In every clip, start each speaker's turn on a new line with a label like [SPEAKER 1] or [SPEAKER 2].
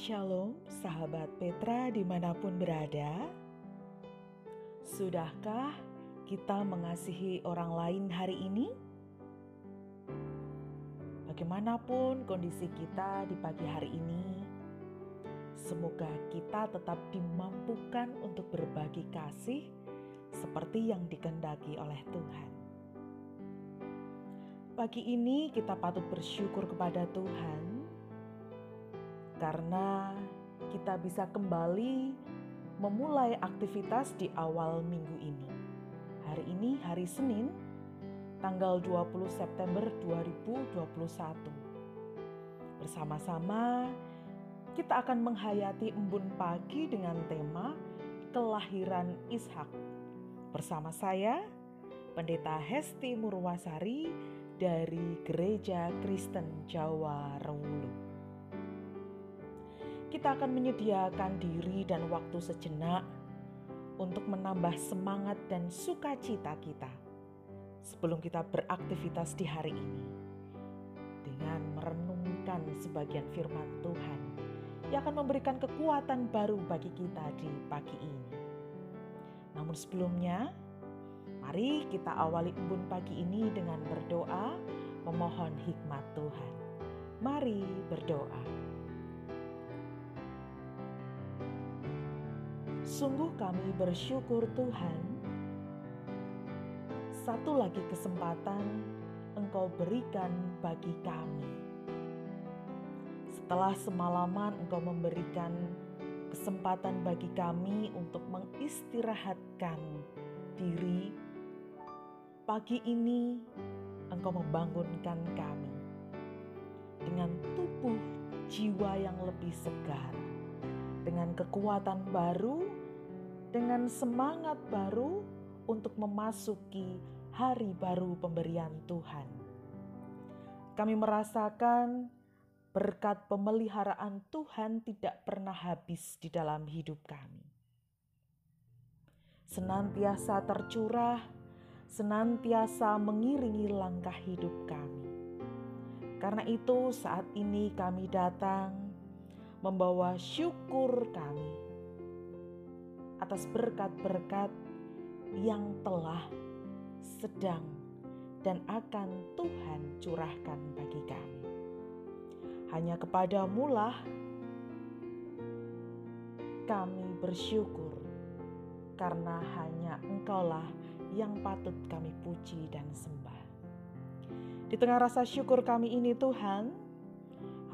[SPEAKER 1] Shalom, sahabat Petra di mana pun berada. Sudahkah kita mengasihi orang lain hari ini? Bagaimanapun kondisi kita di pagi hari ini, semoga kita tetap dimampukan untuk berbagi kasih seperti yang dikendaki oleh Tuhan. Pagi ini kita patut bersyukur kepada Tuhan karena kita bisa kembali memulai aktivitas di awal minggu ini. Hari ini hari Senin, tanggal 20 September 2021. Bersama-sama kita akan menghayati embun pagi dengan tema kelahiran Ishak. Bersama saya, Pendeta Hesti Murwasari dari Gereja Kristen Jawa Rewulu kita akan menyediakan diri dan waktu sejenak untuk menambah semangat dan sukacita kita sebelum kita beraktivitas di hari ini dengan merenungkan sebagian firman Tuhan yang akan memberikan kekuatan baru bagi kita di pagi ini. Namun sebelumnya, mari kita awali embun pagi ini dengan berdoa memohon hikmat Tuhan. Mari berdoa. Sungguh kami bersyukur Tuhan. Satu lagi kesempatan Engkau berikan bagi kami. Setelah semalaman Engkau memberikan kesempatan bagi kami untuk mengistirahatkan diri, pagi ini Engkau membangunkan kami dengan tubuh jiwa yang lebih segar, dengan kekuatan baru dengan semangat baru untuk memasuki hari baru pemberian Tuhan. Kami merasakan berkat pemeliharaan Tuhan tidak pernah habis di dalam hidup kami. Senantiasa tercurah, senantiasa mengiringi langkah hidup kami. Karena itu, saat ini kami datang membawa syukur kami atas berkat-berkat yang telah, sedang, dan akan Tuhan curahkan bagi kami. Hanya kepadamu lah kami bersyukur karena hanya engkaulah yang patut kami puji dan sembah. Di tengah rasa syukur kami ini Tuhan,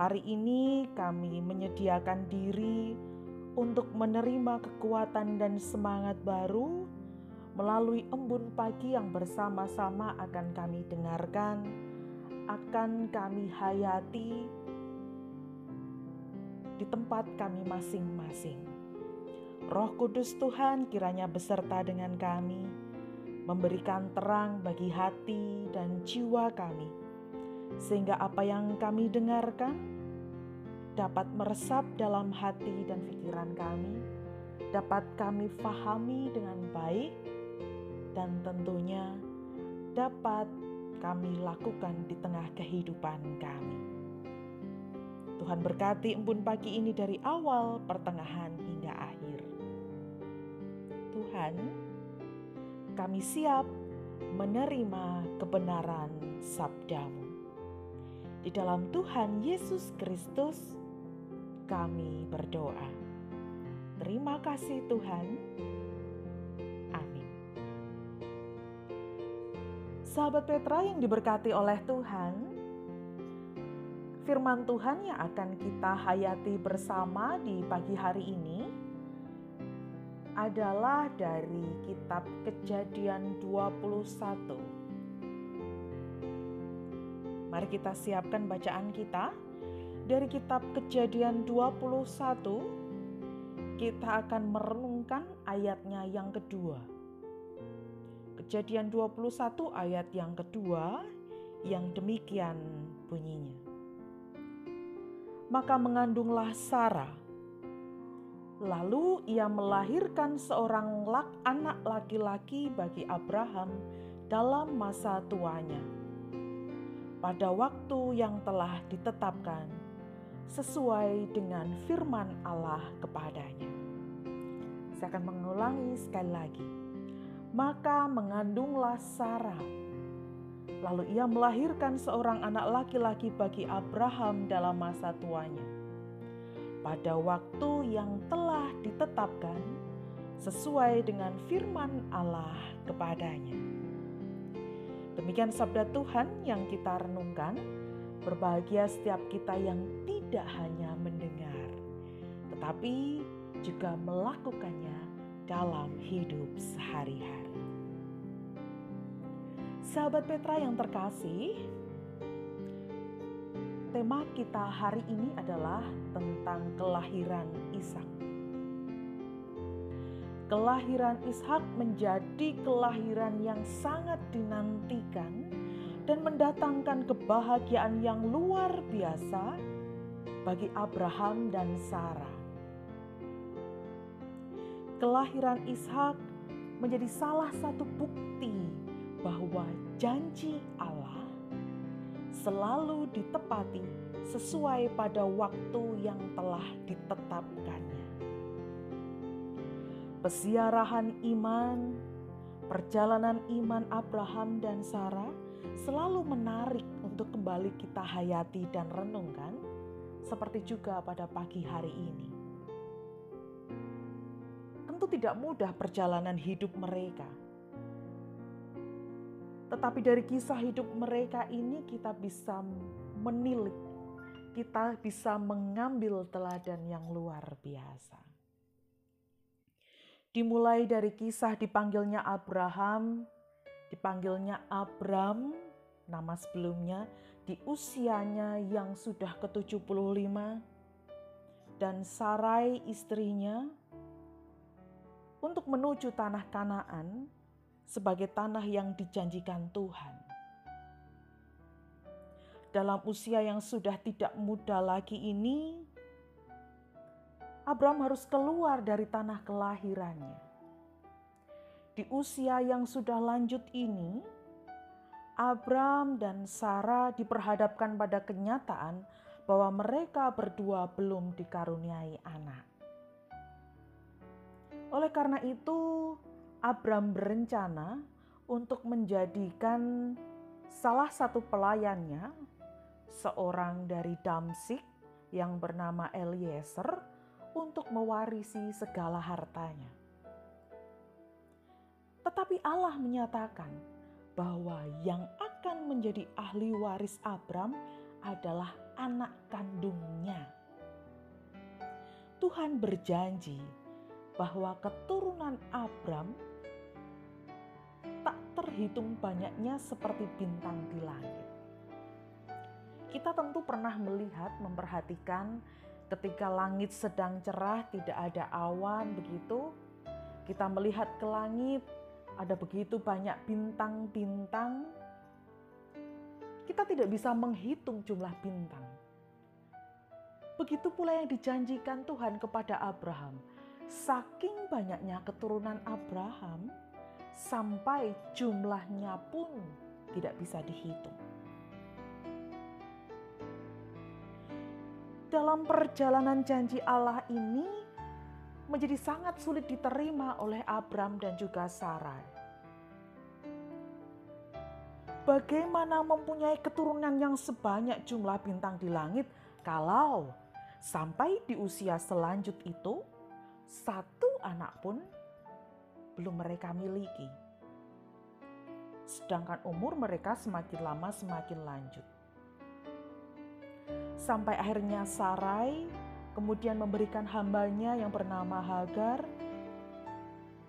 [SPEAKER 1] hari ini kami menyediakan diri untuk menerima kekuatan dan semangat baru melalui embun pagi yang bersama-sama akan kami dengarkan, akan kami hayati di tempat kami masing-masing. Roh Kudus Tuhan kiranya beserta dengan kami, memberikan terang bagi hati dan jiwa kami, sehingga apa yang kami dengarkan dapat meresap dalam hati dan pikiran kami, dapat kami fahami dengan baik, dan tentunya dapat kami lakukan di tengah kehidupan kami. Tuhan berkati embun pagi ini dari awal, pertengahan, hingga akhir. Tuhan, kami siap menerima kebenaran sabdamu. Di dalam Tuhan Yesus Kristus, kami berdoa. Terima kasih Tuhan. Amin. Sahabat Petra yang diberkati oleh Tuhan, firman Tuhan yang akan kita hayati bersama di pagi hari ini adalah dari kitab Kejadian 21. Mari kita siapkan bacaan kita dari kitab Kejadian 21 kita akan merenungkan ayatnya yang kedua. Kejadian 21 ayat yang kedua yang demikian bunyinya. Maka mengandunglah Sarah. Lalu ia melahirkan seorang lak anak laki-laki bagi Abraham dalam masa tuanya. Pada waktu yang telah ditetapkan sesuai dengan firman Allah kepadanya. Saya akan mengulangi sekali lagi. Maka mengandunglah Sarah. Lalu ia melahirkan seorang anak laki-laki bagi Abraham dalam masa tuanya. Pada waktu yang telah ditetapkan sesuai dengan firman Allah kepadanya. Demikian sabda Tuhan yang kita renungkan. Berbahagia setiap kita yang tidak hanya mendengar, tetapi juga melakukannya dalam hidup sehari-hari. Sahabat Petra yang terkasih, tema kita hari ini adalah tentang kelahiran Ishak. Kelahiran Ishak menjadi kelahiran yang sangat dinantikan dan mendatangkan kebahagiaan yang luar biasa bagi Abraham dan Sarah. Kelahiran Ishak menjadi salah satu bukti bahwa janji Allah selalu ditepati sesuai pada waktu yang telah ditetapkannya Pesiarahan iman, perjalanan iman Abraham dan Sarah selalu menarik untuk kembali kita hayati dan renungkan, seperti juga pada pagi hari ini. Tentu tidak mudah perjalanan hidup mereka, tetapi dari kisah hidup mereka ini kita bisa menilik, kita bisa mengambil teladan yang luar biasa. Dimulai dari kisah dipanggilnya Abraham, dipanggilnya Abram, nama sebelumnya, di usianya yang sudah ke-75, dan Sarai istrinya, untuk menuju tanah Kanaan sebagai tanah yang dijanjikan Tuhan. Dalam usia yang sudah tidak muda lagi ini, Abraham harus keluar dari tanah kelahirannya. Di usia yang sudah lanjut ini, Abraham dan Sarah diperhadapkan pada kenyataan bahwa mereka berdua belum dikaruniai anak. Oleh karena itu, Abraham berencana untuk menjadikan salah satu pelayannya, seorang dari Damsik yang bernama Eliezer, untuk mewarisi segala hartanya. Tetapi Allah menyatakan bahwa yang akan menjadi ahli waris Abram adalah anak kandungnya. Tuhan berjanji bahwa keturunan Abram tak terhitung banyaknya seperti bintang di langit. Kita tentu pernah melihat, memperhatikan ketika langit sedang cerah, tidak ada awan begitu, kita melihat ke langit, ada begitu banyak bintang-bintang. Kita tidak bisa menghitung jumlah bintang. Begitu pula yang dijanjikan Tuhan kepada Abraham. Saking banyaknya keturunan Abraham, sampai jumlahnya pun tidak bisa dihitung. dalam perjalanan janji Allah ini menjadi sangat sulit diterima oleh Abram dan juga Sarai. Bagaimana mempunyai keturunan yang sebanyak jumlah bintang di langit kalau sampai di usia selanjut itu satu anak pun belum mereka miliki. Sedangkan umur mereka semakin lama semakin lanjut sampai akhirnya Sarai kemudian memberikan hambanya yang bernama Hagar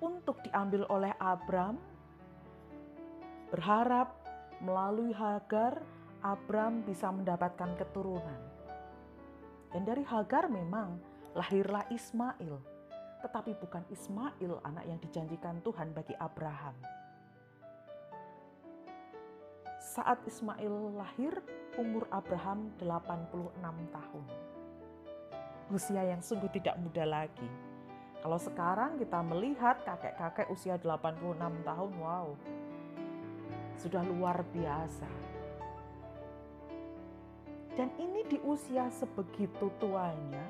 [SPEAKER 1] untuk diambil oleh Abram berharap melalui Hagar Abram bisa mendapatkan keturunan. Dan dari Hagar memang lahirlah Ismail, tetapi bukan Ismail anak yang dijanjikan Tuhan bagi Abraham. Saat Ismail lahir, umur Abraham 86 tahun. Usia yang sungguh tidak muda lagi. Kalau sekarang kita melihat kakek-kakek usia 86 tahun, wow. Sudah luar biasa. Dan ini di usia sebegitu tuanya,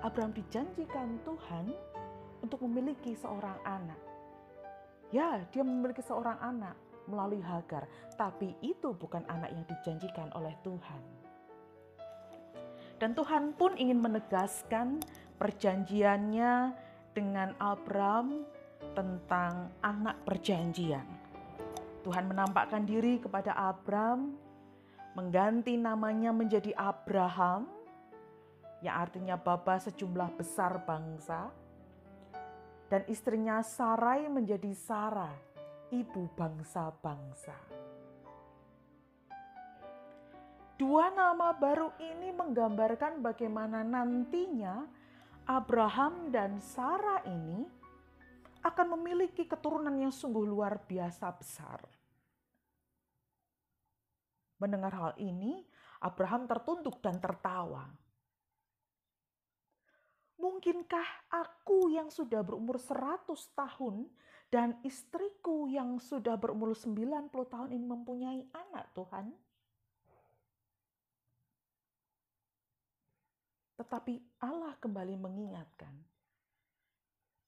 [SPEAKER 1] Abraham dijanjikan Tuhan untuk memiliki seorang anak. Ya, dia memiliki seorang anak melalui Hagar, tapi itu bukan anak yang dijanjikan oleh Tuhan. Dan Tuhan pun ingin menegaskan perjanjiannya dengan Abraham tentang anak perjanjian. Tuhan menampakkan diri kepada Abraham, mengganti namanya menjadi Abraham, yang artinya bapa sejumlah besar bangsa, dan istrinya Sarai menjadi Sarah, ibu bangsa-bangsa. Dua nama baru ini menggambarkan bagaimana nantinya Abraham dan Sarah ini akan memiliki keturunan yang sungguh luar biasa besar. Mendengar hal ini, Abraham tertunduk dan tertawa. Mungkinkah aku yang sudah berumur 100 tahun dan istriku yang sudah berumur 90 tahun ini mempunyai anak Tuhan? Tetapi Allah kembali mengingatkan,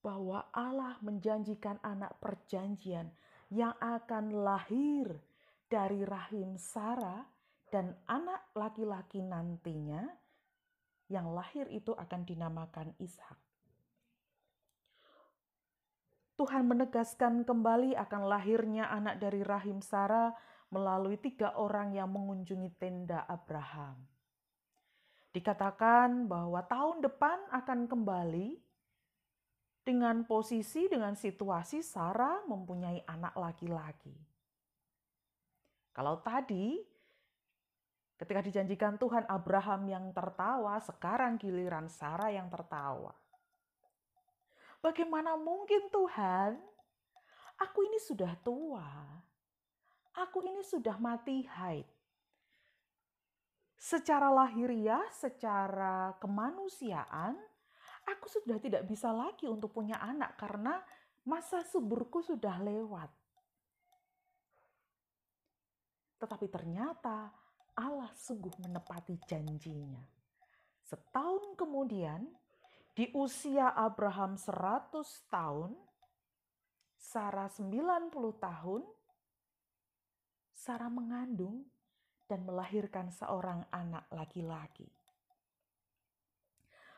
[SPEAKER 1] bahwa Allah menjanjikan anak perjanjian yang akan lahir dari rahim Sarah dan anak laki-laki nantinya yang lahir itu akan dinamakan Ishak. Tuhan menegaskan kembali akan lahirnya anak dari rahim Sarah melalui tiga orang yang mengunjungi tenda Abraham. Dikatakan bahwa tahun depan akan kembali dengan posisi, dengan situasi Sarah mempunyai anak laki-laki. Kalau tadi ketika dijanjikan Tuhan Abraham yang tertawa, sekarang giliran Sarah yang tertawa. Bagaimana mungkin Tuhan? Aku ini sudah tua. Aku ini sudah mati haid. Secara lahiriah, secara kemanusiaan, aku sudah tidak bisa lagi untuk punya anak karena masa suburku sudah lewat. Tetapi ternyata Allah sungguh menepati janjinya. Setahun kemudian, di usia Abraham 100 tahun, Sarah 90 tahun, Sarah mengandung dan melahirkan seorang anak laki-laki.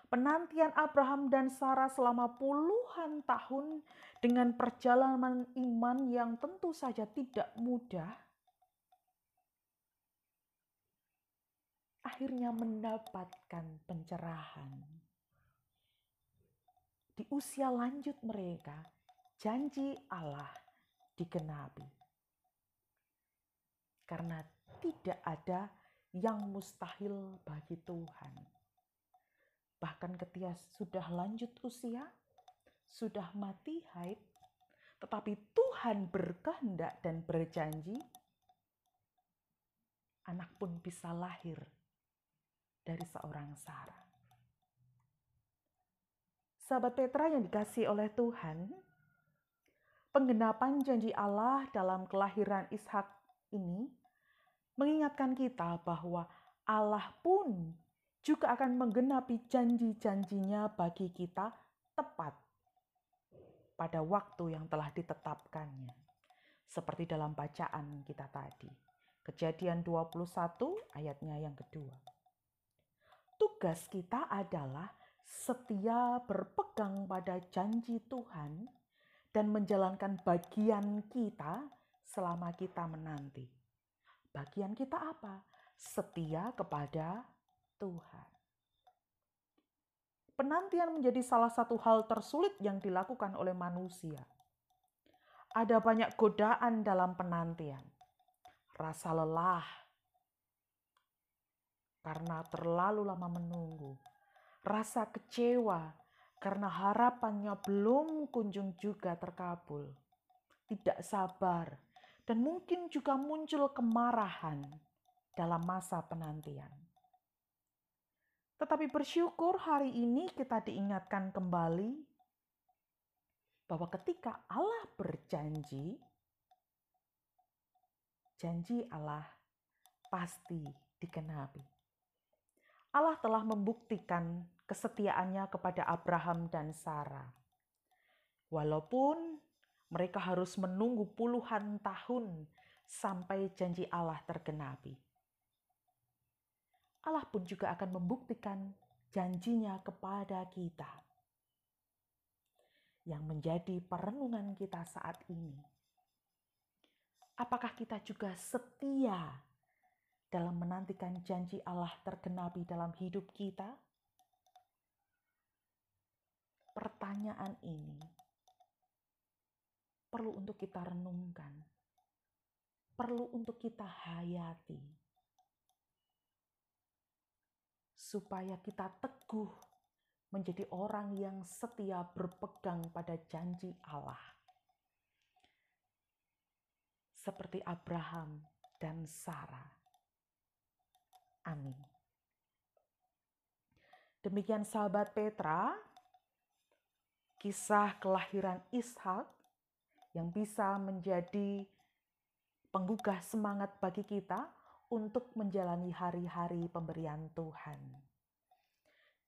[SPEAKER 1] Penantian Abraham dan Sarah selama puluhan tahun dengan perjalanan iman yang tentu saja tidak mudah, akhirnya mendapatkan pencerahan. Di usia lanjut mereka, janji Allah digenapi. Karena tidak ada yang mustahil bagi Tuhan bahkan ketika sudah lanjut usia, sudah mati haid, tetapi Tuhan berkehendak dan berjanji, anak pun bisa lahir dari seorang Sarah. Sahabat Petra yang dikasih oleh Tuhan, penggenapan janji Allah dalam kelahiran Ishak ini mengingatkan kita bahwa Allah pun juga akan menggenapi janji-janjinya bagi kita tepat pada waktu yang telah ditetapkannya. Seperti dalam bacaan kita tadi. Kejadian 21 ayatnya yang kedua. Tugas kita adalah setia berpegang pada janji Tuhan dan menjalankan bagian kita selama kita menanti. Bagian kita apa? Setia kepada Tuhan. Penantian menjadi salah satu hal tersulit yang dilakukan oleh manusia. Ada banyak godaan dalam penantian, rasa lelah karena terlalu lama menunggu, rasa kecewa karena harapannya belum kunjung juga terkabul, tidak sabar, dan mungkin juga muncul kemarahan dalam masa penantian. Tetapi bersyukur hari ini kita diingatkan kembali bahwa ketika Allah berjanji, janji Allah pasti dikenapi. Allah telah membuktikan kesetiaannya kepada Abraham dan Sarah. Walaupun mereka harus menunggu puluhan tahun sampai janji Allah tergenapi. Allah pun juga akan membuktikan janjinya kepada kita. Yang menjadi perenungan kita saat ini. Apakah kita juga setia dalam menantikan janji Allah tergenapi dalam hidup kita? Pertanyaan ini perlu untuk kita renungkan, perlu untuk kita hayati, supaya kita teguh menjadi orang yang setia berpegang pada janji Allah, seperti Abraham dan Sarah. Amin. Demikian sahabat Petra, kisah kelahiran Ishak yang bisa menjadi penggugah semangat bagi kita untuk menjalani hari-hari pemberian Tuhan.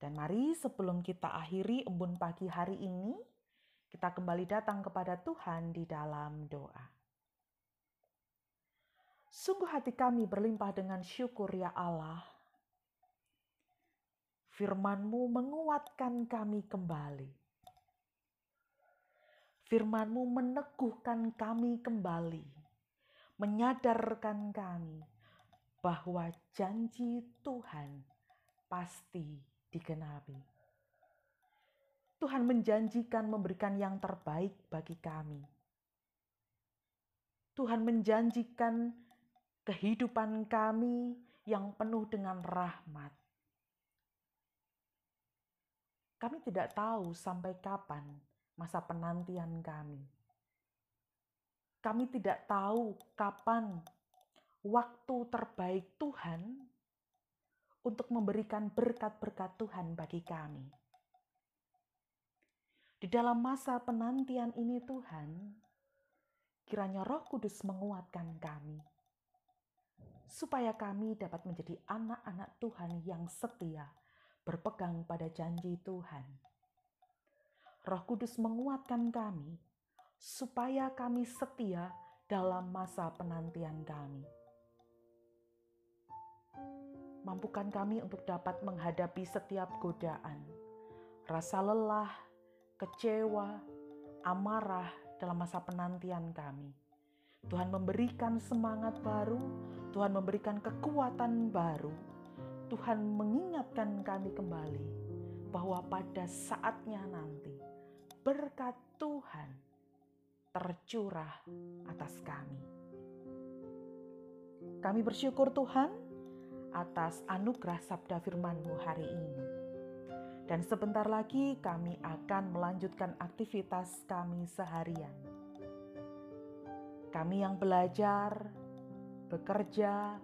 [SPEAKER 1] Dan mari sebelum kita akhiri embun pagi hari ini, kita kembali datang kepada Tuhan di dalam doa. Sungguh hati kami berlimpah dengan syukur ya Allah. Firman-Mu menguatkan kami kembali. Firman-Mu meneguhkan kami kembali, menyadarkan kami bahwa janji Tuhan pasti digenapi. Tuhan menjanjikan memberikan yang terbaik bagi kami. Tuhan menjanjikan kehidupan kami yang penuh dengan rahmat. Kami tidak tahu sampai kapan masa penantian kami. Kami tidak tahu kapan waktu terbaik Tuhan untuk memberikan berkat-berkat Tuhan bagi kami. Di dalam masa penantian ini, Tuhan, kiranya Roh Kudus menguatkan kami supaya kami dapat menjadi anak-anak Tuhan yang setia, berpegang pada janji Tuhan. Roh Kudus menguatkan kami supaya kami setia dalam masa penantian kami. Mampukan kami untuk dapat menghadapi setiap godaan, rasa lelah, kecewa, amarah dalam masa penantian kami Tuhan memberikan semangat baru, Tuhan memberikan kekuatan baru. Tuhan mengingatkan kami kembali bahwa pada saatnya nanti berkat Tuhan tercurah atas kami. Kami bersyukur Tuhan atas anugerah sabda firman-Mu hari ini. Dan sebentar lagi kami akan melanjutkan aktivitas kami seharian kami yang belajar, bekerja,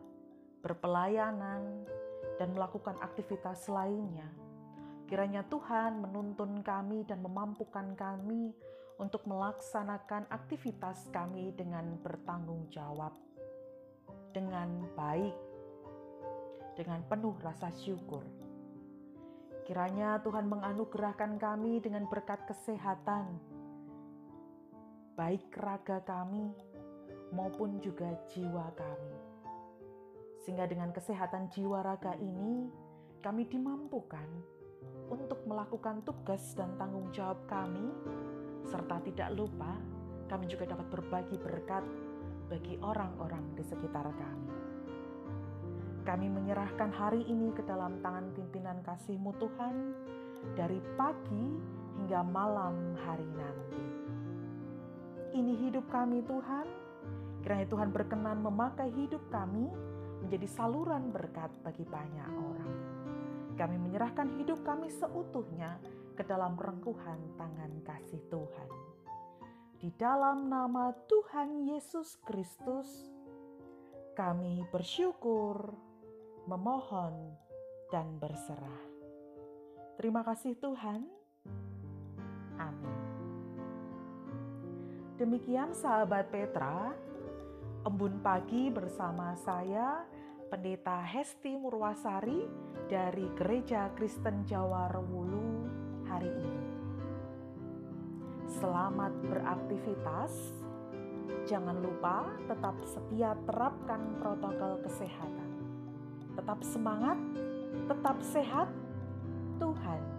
[SPEAKER 1] berpelayanan, dan melakukan aktivitas lainnya, kiranya Tuhan menuntun kami dan memampukan kami untuk melaksanakan aktivitas kami dengan bertanggung jawab, dengan baik, dengan penuh rasa syukur. Kiranya Tuhan menganugerahkan kami dengan berkat kesehatan, baik raga kami maupun juga jiwa kami. Sehingga dengan kesehatan jiwa raga ini, kami dimampukan untuk melakukan tugas dan tanggung jawab kami, serta tidak lupa kami juga dapat berbagi berkat bagi orang-orang di sekitar kami. Kami menyerahkan hari ini ke dalam tangan pimpinan kasih-Mu Tuhan dari pagi hingga malam hari nanti. Ini hidup kami Tuhan, Kiranya Tuhan berkenan memakai hidup kami menjadi saluran berkat bagi banyak orang. Kami menyerahkan hidup kami seutuhnya ke dalam rengkuhan tangan kasih Tuhan. Di dalam nama Tuhan Yesus Kristus, kami bersyukur, memohon, dan berserah. Terima kasih Tuhan. Amin. Demikian sahabat Petra, Embun Pagi bersama saya, Pendeta Hesti Murwasari dari Gereja Kristen Jawa Rewulu hari ini. Selamat beraktivitas. Jangan lupa tetap setia terapkan protokol kesehatan. Tetap semangat, tetap sehat. Tuhan.